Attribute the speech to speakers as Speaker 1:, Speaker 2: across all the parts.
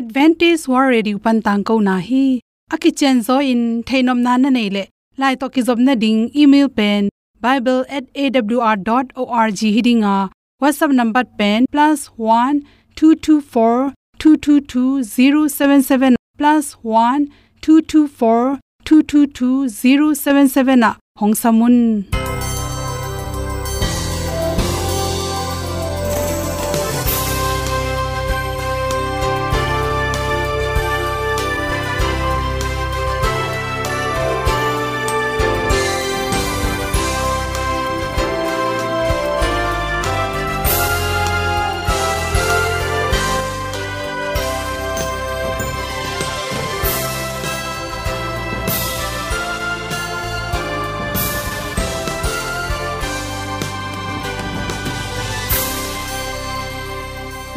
Speaker 1: advantage war ready upan tang ko na hi. Aki chen zo in thainom na na nei le. Lai to ki zob na ding, email pen bible@awr.org hidinga. Whatsapp number pen, plus one two two four two two two zero seven seven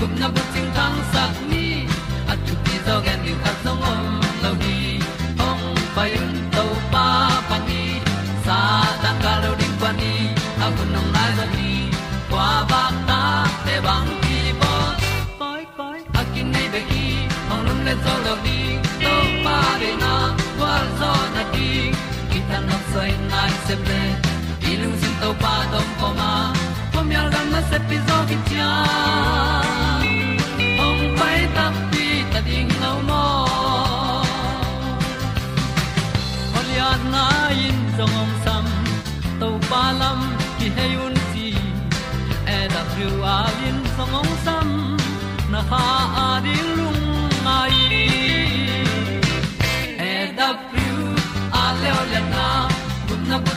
Speaker 2: cùng na bu ting tang sắc ni at tu pi gen yêu at song om lâu ni ong pa yun tàu ba pa đi xa tan ga lo ding pa ni. A bu lai za đi. Qua ba ta để băng ki bo koi koi a kin nei be ki ong lum le zo lo ni to pa na, qua gió na đi. Khi ta na sai nai se ple ilung sin tàu ba đông ko ma. Pom yal gam na se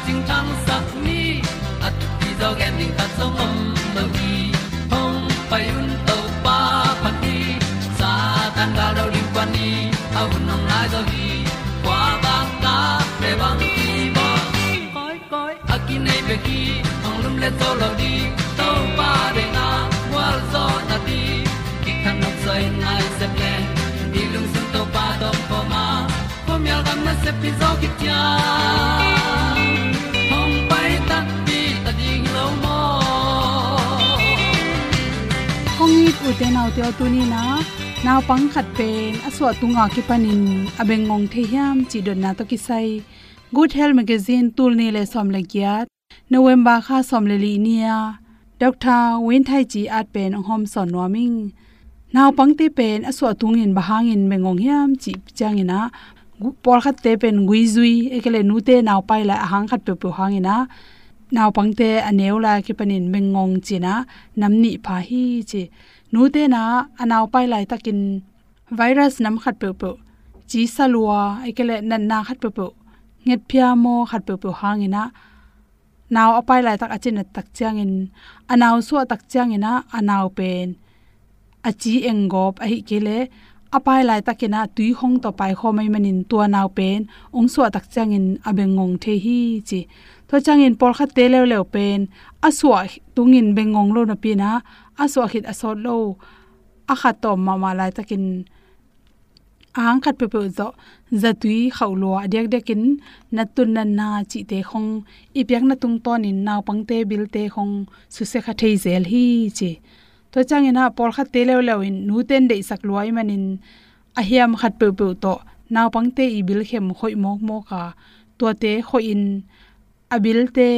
Speaker 2: ting tang sat ni at ti zo gen ding ta zong mom lo gi hong pai un to pa pa ti. Sa tan ga do ri pa ni. Au nong lai do gi kwa ba ta pe bang ti bo koi koi a ki nei pe ki hong lum le to lo di to pa de na wa zo na ti. Ki kan nok sai nai se ple ni lung sun to pa do po ma. Po mi al gam na se pi zo ki tia hong
Speaker 1: ni u te nau te tu ni na. Naw pang khat pen aswa tunga ki panin. Abeng ngong the hiam, chi don na to ki good health magazine tul ni le som le gyat november kha som le li nia. Dr win thai chi at pen hom son noming naw pangte pen, aswa tungin bahangin mengong hiam, chi changina por khat te pen gui zui, ekele nu te naw pai la hang khat pe pu hangina naw pangte aneu la ki panin mengong china namni pha hi chi nu te na anaw pai lai takin virus nam khat pe pu chi salwa ekele nan na khat pe pu nget phia mo khat pe pu hangina. Naw apai lai tak achin tak changin anaw su tak changina anaw pen achi engop a kele apai lai takina tui hong to pai kho mai manin tua naw pen ong so tak changin abengong the hi chi to changin por kha te le le pen. Aswa tungin bengong lo na pina aswa hit asot lo. A kha to ma ma lai takin. Ang khat pe pe zo. Zatui khawlo adek dekin natun na na chi te khong. Ipyak na tung ton in naw pangte bil te khong. Su se kha thei zel hi che to changena por kha te le le in. Nu ten de sak luai manin a hiam khat pe pe to. Naw pangte i bil khem khoi mok mok ka to te kho in abil te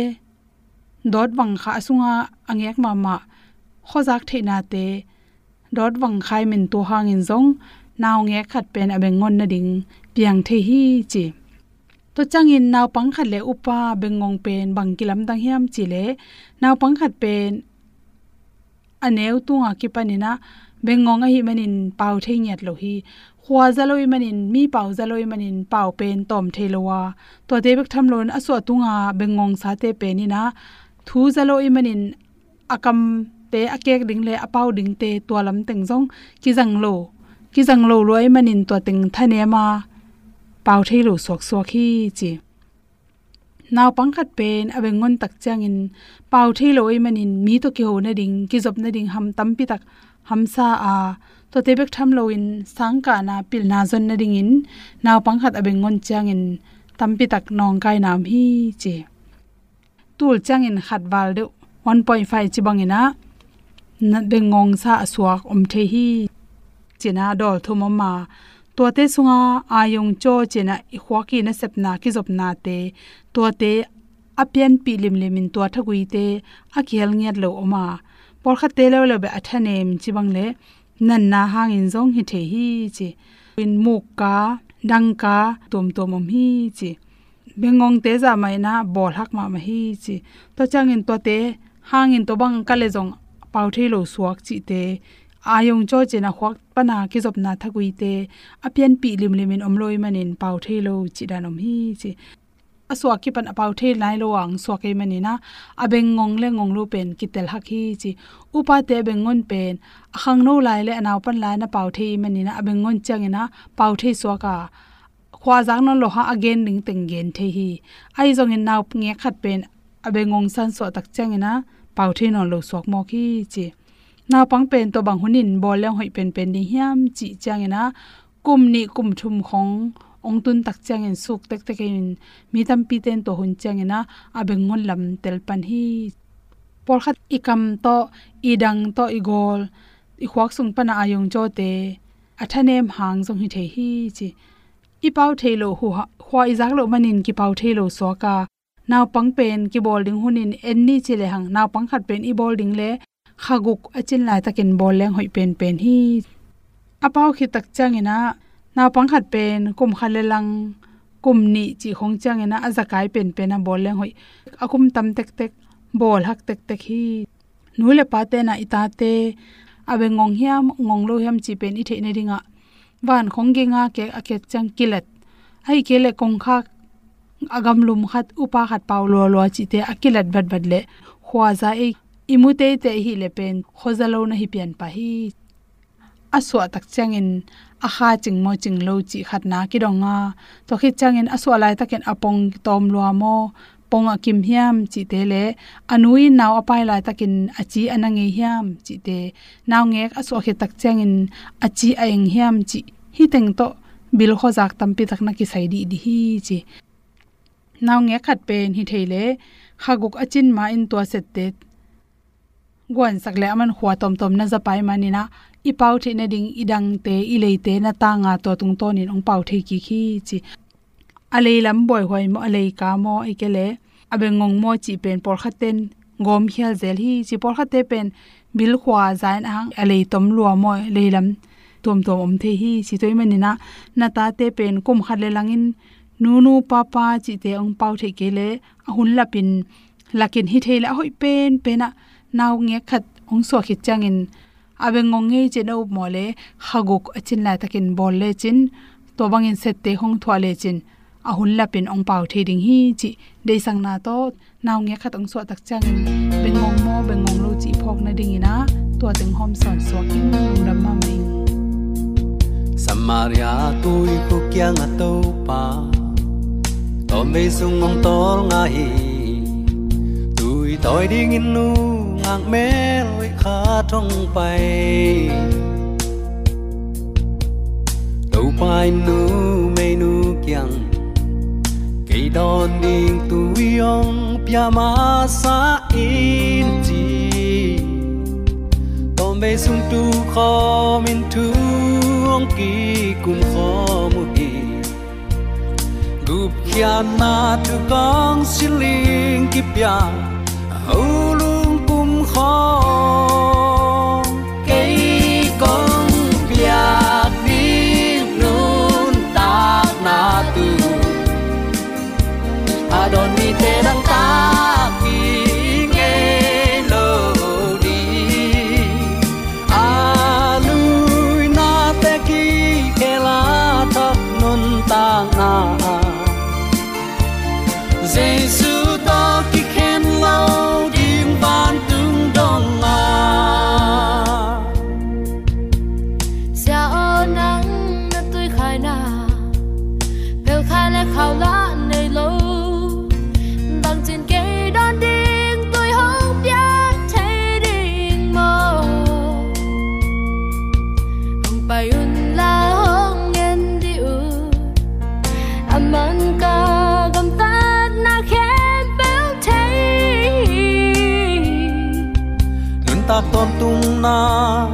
Speaker 1: dot wang kha sunga angek ma ma, khozak theina te, dot wang khai min to hangin zong, naw nge khat pen abengon na ding, piang the hi chi. To changin naw pang khat le upa bengong pen bang kilam dang hiam chi le, naw pang khat pen aneu tunga ki panina bengong a hi manin pau the nyat lo hi khwa zaloi manin mi pau zaloi manin pau pen tom thelowa to te bek tham lon aso tunga bengong sa te penina thu zaloi manin akam te, akek ding le apau ding te to lam teng jong ki jang lo ki jang lo loi manin to teng thane ma pau thelo sok sok hi chi naw pangkhat pen, abengon tak changin pau thailoi manin mi to ki ho na ding ki job na ding ham tampi tak hamsa a to tebek tham lo loin sangka na pil na zon na ding in naw pangkhat abengon changin tampi tak nong kai nam hi che. Tul chang in khat wal de 1.5 chi bang ina na beng ngong sa aswak om the hi. China dol thum ma to te sunga ayong cho chena i khwaki na sepna ki zop na te to te apian pi lim limin to thagui te, a khel ngiat lo oma. Por kha te lo lo be athanem chiwang le nan na hang in zong hi the hi chi. In muk ka, dang ka, tom tom om hi chi. Bengong te za mai na, bol hak ma ma hi chi. To chang in to te hang in to bang ka le zong pau the lo suak chi te. Ayong cho chena khwak pana ki zop na thagui te. Apian pi lim limin omloi manin pau the lo chi danom hi chi aswa ki pan apau the lai lo ang swa ke mani na. Abeng ngong le ngong lu pen ki tel hak hi chi. Upa te bengon pen. Akhang no lai le anaw pan lai na pau the mani na. Abeng ngon changena pau the swa ka khwa jang no lo ha again ning teng gen the hi. Ai jong in naw nge khat pen. Abeng ngong san so tak changena pau the no lo sok mo ki chi. Na pang pen to bang hunin bol le hoi pen pen ni hiam chi changena kum ni kum thum khong ong tun tak chang en suk tek tek in mi tam pi ten to hun chang ena abeng ngon lam tel pan hi por khat ikam to idang to igol i khwak sung pana ayong cho te athanem hang jong hi the hi chi i pau thelo hu khwa izak lo manin ki pau thelo so ka naw pang pen ki bol hunin en ni chile hang naw pang khat pen i bol le khaguk achin lai takin bol leng hoi pen pen hi apau khi tak changina naw pang khat pen, kum khalelang kum ni chi khong chang ena azakai pen pen a bol leng hoi. Akum tam tek tek, bol hak tek tek hi. Nule pa te na ita te, abe ngong hiam, ngong lo hiam chi pen i the ne ringa. Van khong ge nga ke akek chang kilat ai ke le kong kha agam lum khat, upa khat paw lo lo chi te akilat bat bat le. Khwa za e imute te hi le pen khozalo na hi pian pa hi. Aswa tak changin a kha ching mo ching lo chi khat na ki donga to khi changin aswa lai taken apong tom lo mo pong akim hiam chi te le anui naw apai lai takin achi anange hiam chi te naw ngek aswa khe tak changin achi aeng hiam chi hi teng to bil kho jak tampi tak na ki sai di di hi chi naw nge khat pen hi theile khaguk achin ma in to set te gwan sakle aman khwa tom tom na za pai manina i pau the na ding idang te i le te na ta nga to tung to nin ong pau the ki khi chi. A ale lam boy hoi mo a ale ka mo i ke le. Abe ngong mo chi pen por kha ten gom hial zel hi chi por kha te pen bil khwa zain ang a alei tom lua mo leilam tom tom om the hi chi toy manina na. Ta te pen kum khat le langin. Nu nu pa pa chi te ong pau the ke le. A ahun lapin, lakin hi thela hoi pen, pena. Naw nge khat ong so khit changin abeng ngong che no mole haguk achin la takin bol le chin to bangin set te hong thwa le chin. La pin ong pau the ding hi chi de sang na to naw nge khat ong so tak chang. Beng ngong mo, beng ngong lo chi phok na ding ina to teng hom son so kin lung ram ma mai.
Speaker 2: Samaria tôi ko kyang to pa to me sung ngong tor nga hi tôi tôi ding in nu ngang me loi kha thong pai đâu pai nu me nu kyang cây đòn ding tu yong pia ma sa in chi tom be sung tu kho min tu ong ki kun kho mu hi gup kya na tu kong siling ki pia ho lung kum
Speaker 3: bèo khai lá nơi lâu. Bằng trên cây đón điên, tôi không biết thấy điên mơ không phải un la hong ngen đi u aman ka gam ta na khen bèo thấy.
Speaker 2: Nun ta tom tung na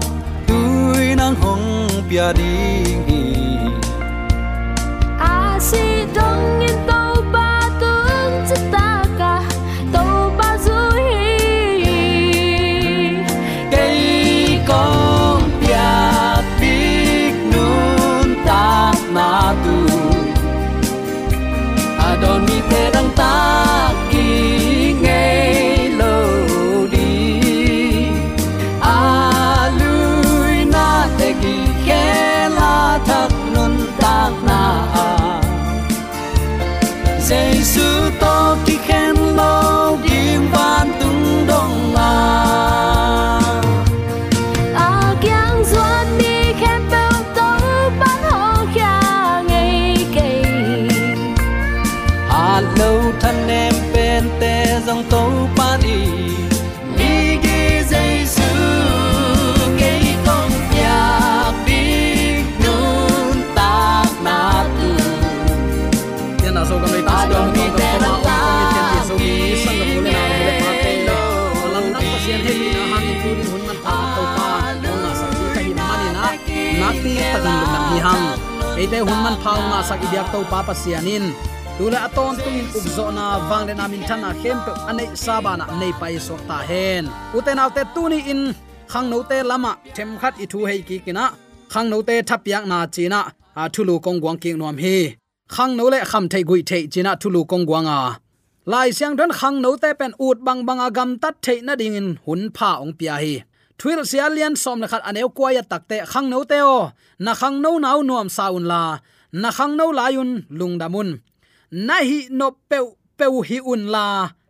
Speaker 2: đuôi nắng hồng bia ding
Speaker 4: ei te hun man phang na sak ibyak to pa pa sianin. Tule aton tungin ubzo na wang le na min thana khem pe anei sabana nei pai so ta hen. Uten autte tuni in, khang no te lama, them khat i thu hei ki kina. Khang no te thapyak na china, a thulu kong gwang king nom hi. Khang no le kham thei gui thei china thulu kong gwang a. Lai siang don khang no te pen ut bang bang agam tat thei na ding in hun pha ong pia hi thuil sia lian som le khat aneu kwa ya takte khang no te o na khang no nau nuam saun la. Na khang no layun lungdamun na hi no peu peu hi un la,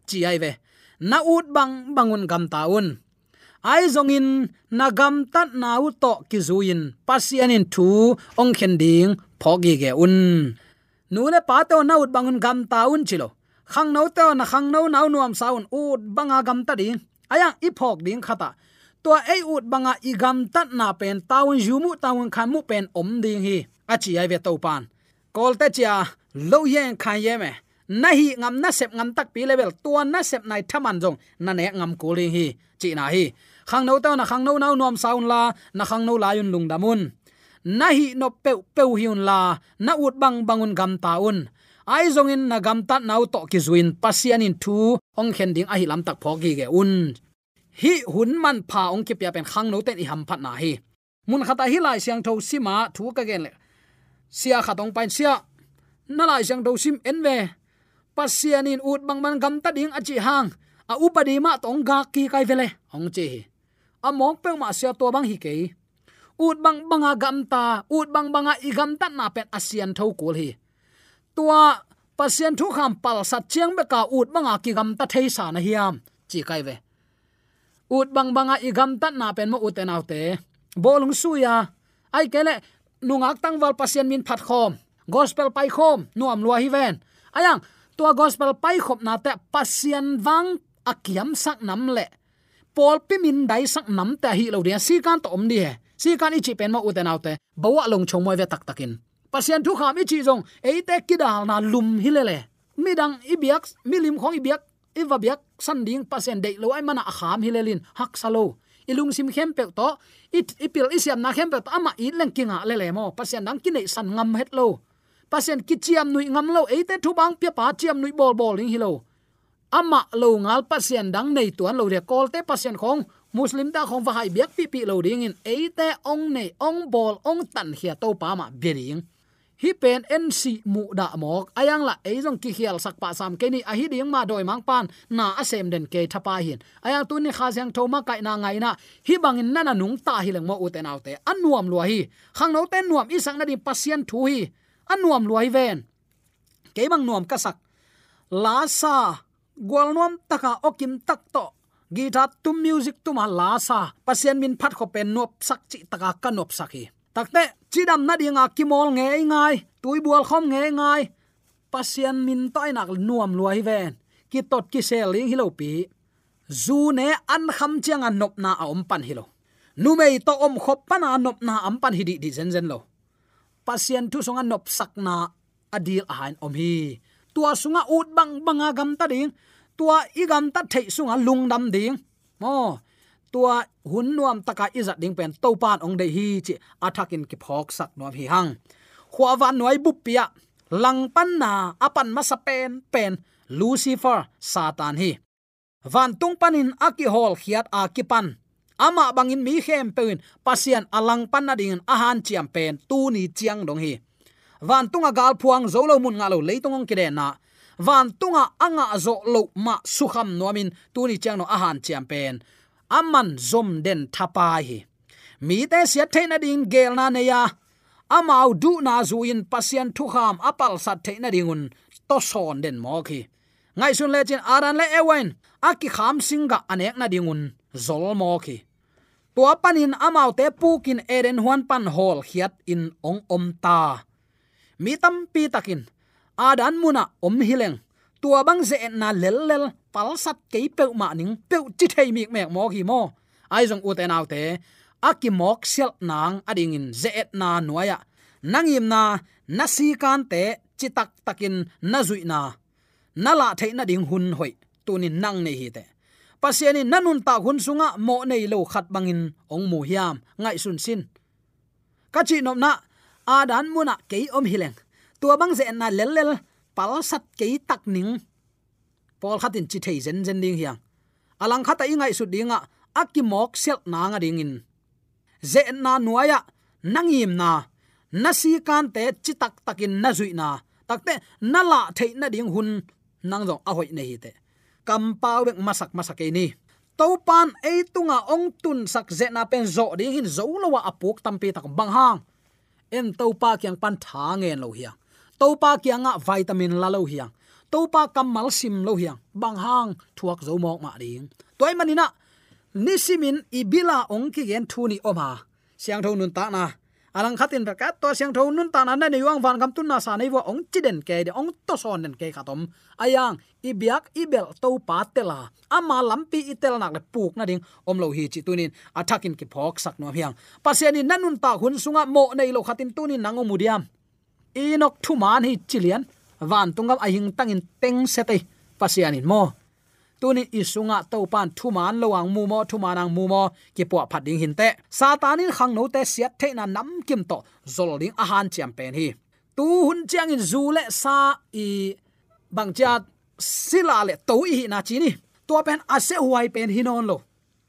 Speaker 4: chi ai ve. Na ut bang bangun gam taun ai zong in, na gam tat nau to anh in. Thu, ong khen ding phogi ge un. Nune pa to naut bangun gam taun chilo khang no te na khang no nau nuam saun ut banga gam ta ding. Aya, i phok ding khata tua ei ut banga igam gam tat na pen taun jumu taun khamu pen om ding hi. Achi ai ve to pan kol te chia lo yen khan ye me. Na hi ngam na sep ngam tak pi level. Tua na sep nai thaman jong na ne ngam ko ling hi. Chi na hi. Khang no ta na khang no nau nom saun la. Na khang no la yun lung damun na hi no pe pe hiun la. Na ut bang bangun gam taun ai zong in na gam tat nau to ki zuin. Pasian in thu. Ong khen ding a hi lam tak phogi ge un hi hun man pha ong ki pya pen khang no ten i ham phat na hi. Mun khata hi lai siang tho sima thu ka gen le. Sia khatong pain sia. Na lai siang tho sim en ve. Pasianin ut bang man gam ta ding achi hang. A upadi ma tong ga ki kai vele ong che hi. A mong pe ma sia to bang hi ke ut bang banga gam ta, ut bang banga i gam ta na pen asian tho kul hi. Tua pasien thu kham pal sat chiang be ka ut banga ki gam ta thei sa na hiam chi kai ve ut bang banga i gam ta na pen mo uten autte. Bolung suya. Ai kele, nungak tangwal pasien min phat khom. Gospel pai khom, nuam lua hi ven. Ayang, tua gospel pai khop na te pasien wang akiam sak nam le. Pol pimin dai sak nam te hi lo dia. Si kan to om ni he. Si kan ichi pen mo uten autte. Bawa long chong moi ve tak takin. Pasien thu kham ichi jong eite kidal na lum hilele midang ibiak milim khong ibiak iwa biak san ding pasen dei lo ai mana kham hilelin, hak salo ilung sim khem pe to, it, ipil isiam na khem pe to, ama i leng kinga le le mo. Pasen dang kinai san ngam het lo. Pasen kichiam nui ngam lo eite thu bang pia pa chiam nui bol bol ling hilo ama lo ngal pasen dang nei tuan lo re kol te pasen khong, muslim ta khong va hai biak pi pi lo ding in eite ong nei, ong bol, ong tan hia to pa ma bering hi pen nc mu da mok. Ayang la eizong ki khial sak pa sam ke ni. A hi ding ma doi mang pan. Na asem den ke thapa hin aya tu ni kha jang thoma kai na ngai na. Hi bangin nana nung ta hi leng mo uten autte anuam lua hi. Khang no ten nuam isang na di pasien thu hi. Anuam lo hi ven. Ke bang nuam ka sak. La sa. Gwal nuam taka okim tak to. Guitar tum music tuma la sa. Pasien min phat ko pen nop sak chi taka kanop sakhi takte chidam na dinga kimol nge ngai, tui bual khom nge ngai. Pasian min toy nak nuam luai ven. Ki tot ki sel ling hilo pi. Zu ne an kham chiang an nop na a om pan hilo nu mei to om khop pan an nop na am pan hi di di zen zen lo. Pasian tu songa nop sak na adil a hain om hi. Tua sunga ut bang banga gam ta ding. Tua igam ta thei sunga lung dam ding. Mo tua hun nuam taka izat ding pen to pan ong de hi chi athakin ki phok sak nuam hi hang. Khwa van noi bu pia, lang pan na apan masa pen pen lucifer, satan hi. Van tung panin aki hol khiat a pan. Ama bangin mi khem pein pasian alang pan na ding ahan chiam pen tu ni chiang dong hi. Van tunga gal phuang zolo mun nga lo leitung ong kide na. Van tunga anga zo lo ma sukham nomin tu ni chiang no ahan chiam pen aman zom den thapa hi. Mi te sia theina ding gel na ne ya amau du na zu in pasien thu kham apal sat theina dingun to son den mo khi ngai sun le chin aran le ewen. Aki kham singa anek na dingun zol mo khi tua panin amau te pukin eren huan pan hol hiat in ong om ta. Mi tam pi takin. Adan muna om hileng tua bang ze na lel lel, pal sat ke pe ma ning pe chi thei mi mek mo hi mo ai jong u te nau te aki mok sel nang ading in ze et na nuaya à. nangim na nasi kan te chi tak takin na zui na na la thei na ding hun hoi tunin nang nei hi te pasiani nanun ta hun sunga mo nei lo khat bangin ong mu hiam, ngai sun sin. Kachi nom na adan muna à ke om hileng tua bang ze na lel lel pal sat ke tak ning. Pol khatin chi thei zen zen ding hiang. Alang khata ingai su dinga, akimok sel na nga ding in. Ze na nuaya nangim na. Nasi kan te chi tak takin na zui na. Takte nala thei na ding hun, nang zo a hoi nei hi te. Kam pau bek masak masak ke ni. To pan e tunga ong tun sak ze na pen zo ding in, zo lo wa apuk tampi tak bang hang. Em to pa kyang pan tha ngen lo hiang topa kianga vitamin la lo hiang topa kamal sim lo hiang bang hang, thuak zo mok ma ding. Toy manina nisimin ibila ong ki gen thuni oma. Siang thon nun ta na. Alang khatin ka to siang thon nun ta na na niwang van kam tun na sa nei wa ong chiden ke de ong to son nen ke khatom ayang, ibiak ibel to pa tela ama lampi itel nak le puk na ding. Om lo hi chi tunin athakin ki phok sak no hiang. Paseni nanun ta hun sunga mo nei lo khatin tunin nango mudiam inok thu man hi chilian, van tungam ahing tangin teng hiện in mo. Tuni isunga to pan thu lowang mu mo thu mu mo ki po phat ding hin te. Satanin khang no te siat the na nam kim to zolding ahan a pen hi. Tu hun chiang in zu le sa i bang sila le to i na chini to pen ase huai pen hinon lo.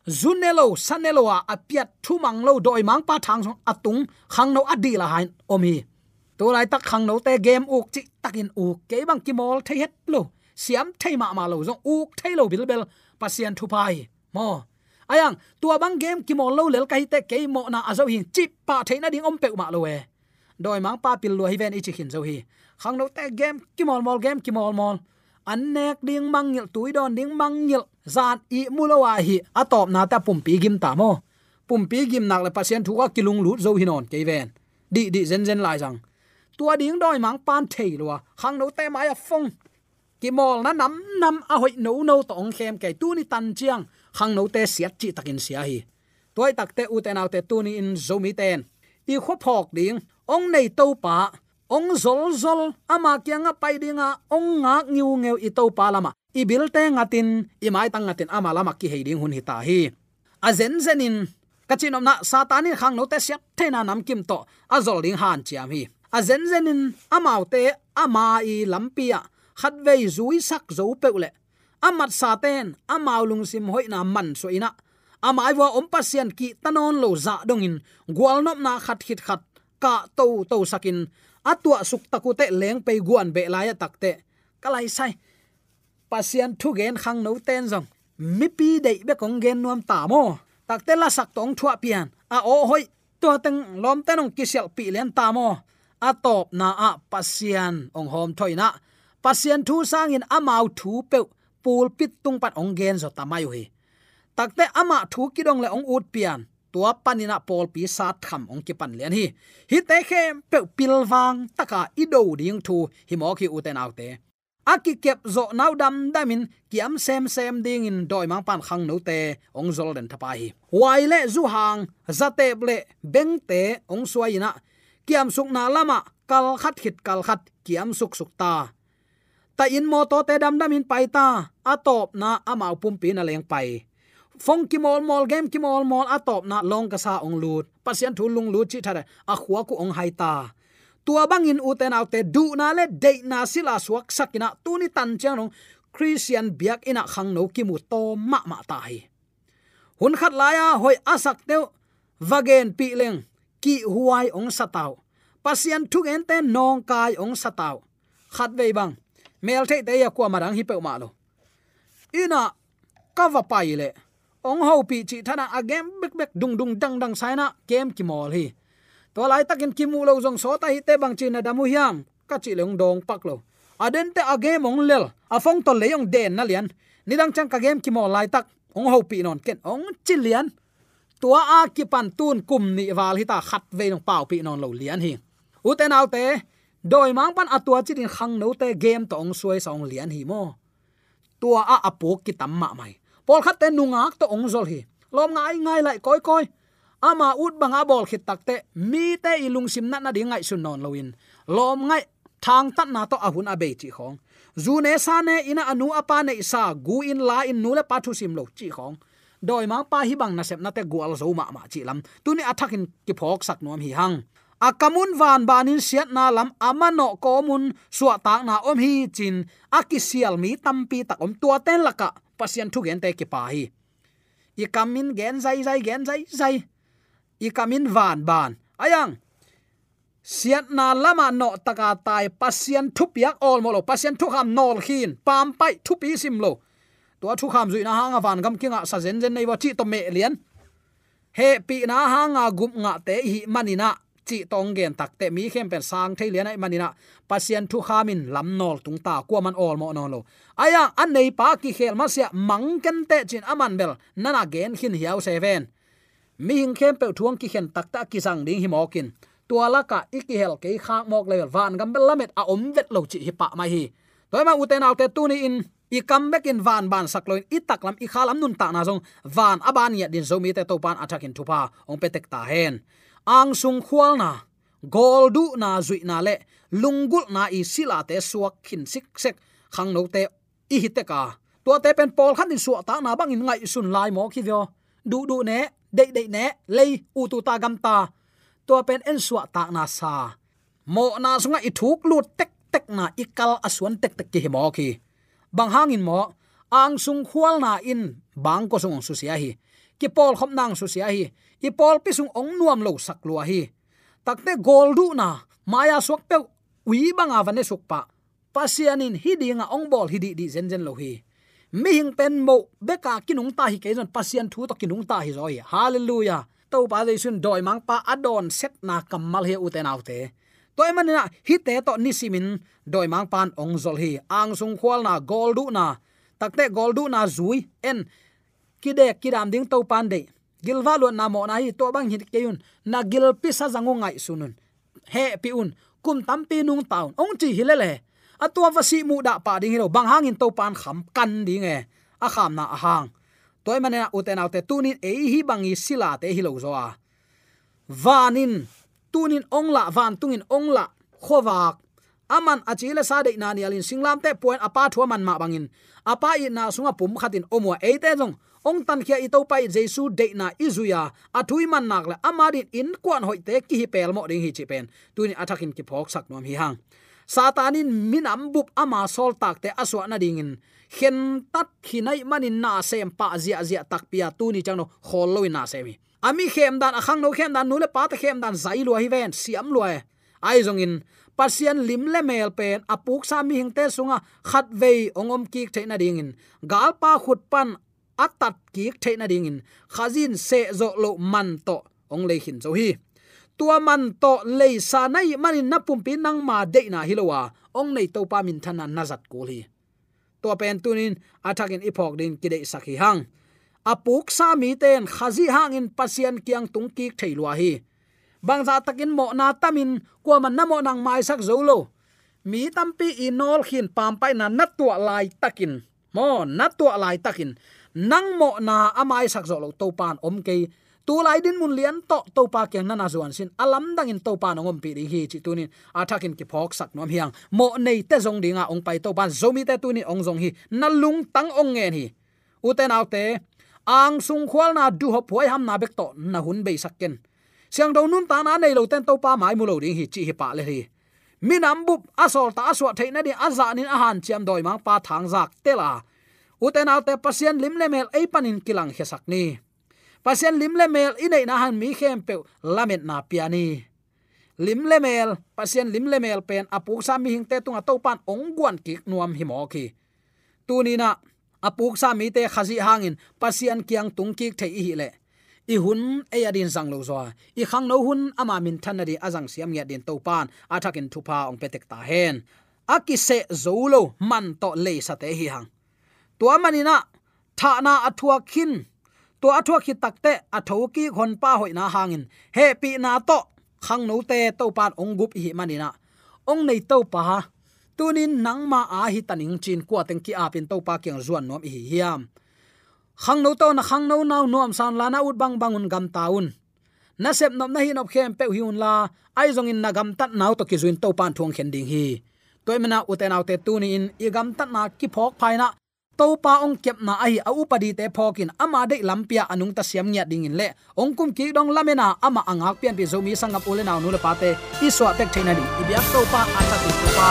Speaker 4: Zunelo sanelo a apiat thumang lo doi mang pa thang song atung khang no adila hain omi to lai tak khang no te game uk chi takin uk ke bang ki mol thấy het lo siam thấy ma ma lo zong uk thấy lo bil bel pasian thu pai mo ayang tua bang game ki mol lo lel kai te ke mo na azo hi chip pa thấy na ding om pe ma lo we doi mang pa pil lo hi ven ichi khin zo hi khang no te game ki mol mol, game ki mol mol. An nek ding mang ngil tui don ding mang ngil zat i mulowa hi atop na ta pum pi gim ta mo pum pi gim nak le pasien thu ka kilung lut zo hi non ke ven di di zen zen lai rằng tua ding doi mang pan thei lo khang no te mai a à phong. Ki mol na nam nam a à hoi no no tong khem ke tu ni tan chiang. Khang no te siat chi takin sia hi. Toy tak te u te nau te tu ni in zomi ten. I kho phok ding ong nei to pa. Ong zol zol à ama kyanga pai dinga ong nga ngiu ngeu i to pa lama i bil te ngatin i mai tang ngatin ama lama ki heiding hun hi ta hi. A zen zenin kachinom na satani khang no te siat the na nam kim to a zol ding han chiam hi a zen zenin amau te ama i lampia khat vei zui sak zo peule amat sa ten amau lung sim hoi na man so ina. Amai wa om pasien ki tanon lo za dongin gwal nop na khat hit khat, ka to to sakin atua suk takute leng pe guan be la ya takte kalai sai. Pasien thu gen khang no ten zong. Mi pi dei be kong gen nuam ta mo. Takte la sak tong thua pian. A o hoi to teng lom tenong kisel pi len ta mo atop top na a pasian ong hom thoina. Pasian thu sang in amau thu pe pul pit tung pat ong gen zo tamayu hi takte ama thu kidong le ong ut pian. Tua panina pol pi sa tham ong ki pan lian hi. Hi te khem pe pilwang taka ido ding thu. Hi mo ki uten autte aki kep zo nau dam damin kiam sem sem ding in doi mang pan khang no te ong zol den thapa hi. Wai le zu hang zate ble beng te ong suaina kiam suk na lama, kal khat khit kal khat, kiam suk suk ta. Ta in mo to te dam dam in pai ta atop na amau pum pi na leng pai. Phong ki mol mol, game ki mol mol atop na long ka sa ong lut. Pasien thu lung lut chi thare a khuwa ku ong hai ta. Tua bangin uten autte du na le de na sila suak sakina tuni tan chang nong christian biak ina khang no ki mu to ma ma ta hi hun khat laya hoi asak teu, vagen pi leng ki huai ong satau. Pasian thuk en te nong kai ong satau. Khat ve bang. Mel the te ya kwa marang hi pe ma lo. Ina kava pai le. Ong ho pi chi thana agem bek bek dung dung dang dang saina kem ki mol hi. To lai takin kimu lo jong so ta hi te bang chi na damu hiam. Ka chi leng dong pak lo. Aden te agem ong lel. Afong to leyong den na lian. Ni dang chang ka gem ki mol lai tak. Ong ho pi non ken ong chi lian tua a ki pan tun kum ni wal hi ta khat ve nong pau pi non lo lian hi. U te nau te, doi mang pan atua chi din khang no te game to ong suai song lian hi mo. Tua a apok ki tamma mai. Pol khat te nungak to ong zol hi. Lom ngai ngai lại koi koi. Ama ut banga bol khit takte mi te ilung sim na na ding ngai sun non loin lom ngai, thang tat na to ahun abe chi khong. Zu ne sa ne ina anu apa ne sa gu in la in nu le pa thu sim lo chi khong doi ma pa hi bang na sep na te gwal zo ma ma chi lam. Tu ni athakin ki phok sak nom hi hang. Akamun van banin siat na lam amano komun suwa tak na om hi chin akisial mi tampi tak om tua ten laka pasien thu gen te ki pa hi. I kamin gen zai zai, gen zai zai. I kamin van ban. Ayang, siat na lama no taka tai, pasien thu piak ol molo pasien thu ham nol khin, pam pai thu pi sim lo to thu kham zui na hanga van gam kinga sa zen zen nei wa chi to me lian. He pi na hanga gup nga te hi manina chi tong gen tak te mi khem pen sang thei lian ai manina pasien thu khamin lam nol tung ta kwa man ol mo no lo. Aya, an nei pa ki khel ma sia mang ken te chin aman bel nana gen hin hiao seven mi hing khem pe thuang ki khen tak ta ki sang ding hi mo kin la ka iki ke khak mok level van gam bel lamet a om vet lo chi hi pa mai hi. Toima uten autte tuni in i kam back in van ban sakloin i taklam i khalam nun ta na jong van aban ya din zomi te to pan attack in thupa ong petek ta hen. Ang sung khwal na, gol du na zui na le lungul na i sila te suak khin sik sek. Khang no te i hite ka. To te pen pol khan in su ta na bang in ngai sun lai mo khi vyo du du ne, dei dei ne, lei u tu ta gam ta. To pen en su ta na sa. Mo na sunga i thuk lut tek tek na ikal aswan tek tek ki mo khi bang hangin mo, ang sung khwal na in bang ko sung su sia hi ki pol khom nang su sia hi i pol pi sung ong nuam lo sak lua hi takte gol du na, maya sok pe wi banga vane suk pa pasianin hidinga ong bol hidi di zen zen lo hi mi hing pen mo, beka kinung ta hi ke jon pasian thu to kinung ta hi roi hallelujah. To ba dei sun doi mang pa adon set na kamal he uten autte toy manina hi te to ni simin doi mang pan ong zol hi. Ang sung khwal na gol du na. Takte gol du na zui. En, kide kidam ding to pan de. Gilwa lo na mo na hi. To bang hit keun na gil pi sa zangu ngai sunun he, pi un. Kum tam pi nung taun. Ong chi hilele atua vasi mu da pa ding hilo bang hangin to pan kham kan ding e. A kham na a hang. Toy manena uten autte tunin e hi bangi sila te hilo zo a. Vanin tunin ongla van tungin ongla khowak. Aman achile sa de na ni alin singlam te point apa thua man ma bangin. Apa i na sunga pum khatin omwa eite jong ong tan khia i to pai jesu de na izuya athui man nak la amari in kwan hoite ki hi pel mo ding hi chi pen. Tunin athakin ki phok sak nom hi hang. Satanin minam bup ama sol tak te aswa na dingin. Khen tat khinai manin na sem pa zia zia tak pia tu ni changno khol loi na semi ami khem dan, akhang no khem dan, nule pa ta khem dan, zai lo hi ven, siam lo e. ai zong in, pasian lim le mel pen, apuk sa mi hingte sunga, khat ve ongom ki theina ding in. Gal pa khut pan, atat ki theina ding in. Khazin se zo lo man to, ong le hin zo hi. Tua man to le sa nai manin na pum pin nang ma de na hilowa ong nei to pa min thana nazat ko hi. To pen tunin athakin ipok din kide sakhi hang apuk sa mi ten khazi hangin pasian kiang tung ki thailwa hi. Bangza takin mo na tamin kwa man namo nang mai sak zolo mi tampi inol khin pam pai na natwa tua lai takin. Mo natwa tua lai takin. Nang mo na amai sak zolo to pan om ke tu lai din mun lian to to pa kyang na na zuan sin. Alam dang in to pa ngom pi ri hi chi tunin. Athakin ki phok sak nom hiang. Mo nei te zong dinga ong pai to pan zomi te tunin ong zong hi. Na lung tang ong ngen hi. Uten autte ang sung khwal na du hop hoi ham na bek to na hun be sakken siang do nun ta na nei lo ten to pa mai mu lo ding hi chi hi pa le hi. Minam bup asol ta aswa theina di aza nin a han chiam doi mang pa thang zak tela uten te pasien lim le mel ei panin kilang he sak ni. Pasien lim le mel inei na han mi khem pe lamet na piani lim le mel, pasien lim le mel pen apu sa mi hing te tunga to pan ong guan ki nuam hi mo ki. Tunina apuk sa mi te khazi hangin, pasian kiang tungki the hi le. I hun e adin sang lo zo i khang no hun ama min thanari azang siam nge din to pan. Athakin thupa ong petek ta hen. Akise zolo man to le sa te hi hang. Tua manina tha na athua khin. To athua khi takte athoki khon pa hoina hangin. He pi na to, khang no te to pan ong gup hi manina ong nei to pa ha tunin nangma a hi taning chin kwa teng ki apin to pa kyang zuan nom hi hiam. Khang no to na khang no naw nom san lana ut bang bangun gam taun. Na sep nom na hi nop khem pe hiun la, ai zong in na gam tat naw to ki zuin to pan thong khen ding hi. Toy mena uten autte tu in i gam tat na ki phok phaina to pa ong kep na ai a upadi te phokin ama de lampia anung ta siam nya ding in le. Ong kum ki dong lamena ama angak pian pi zomi sangap ule naw nu le pate i swa tek thaina di ibyak to pa ata tu pa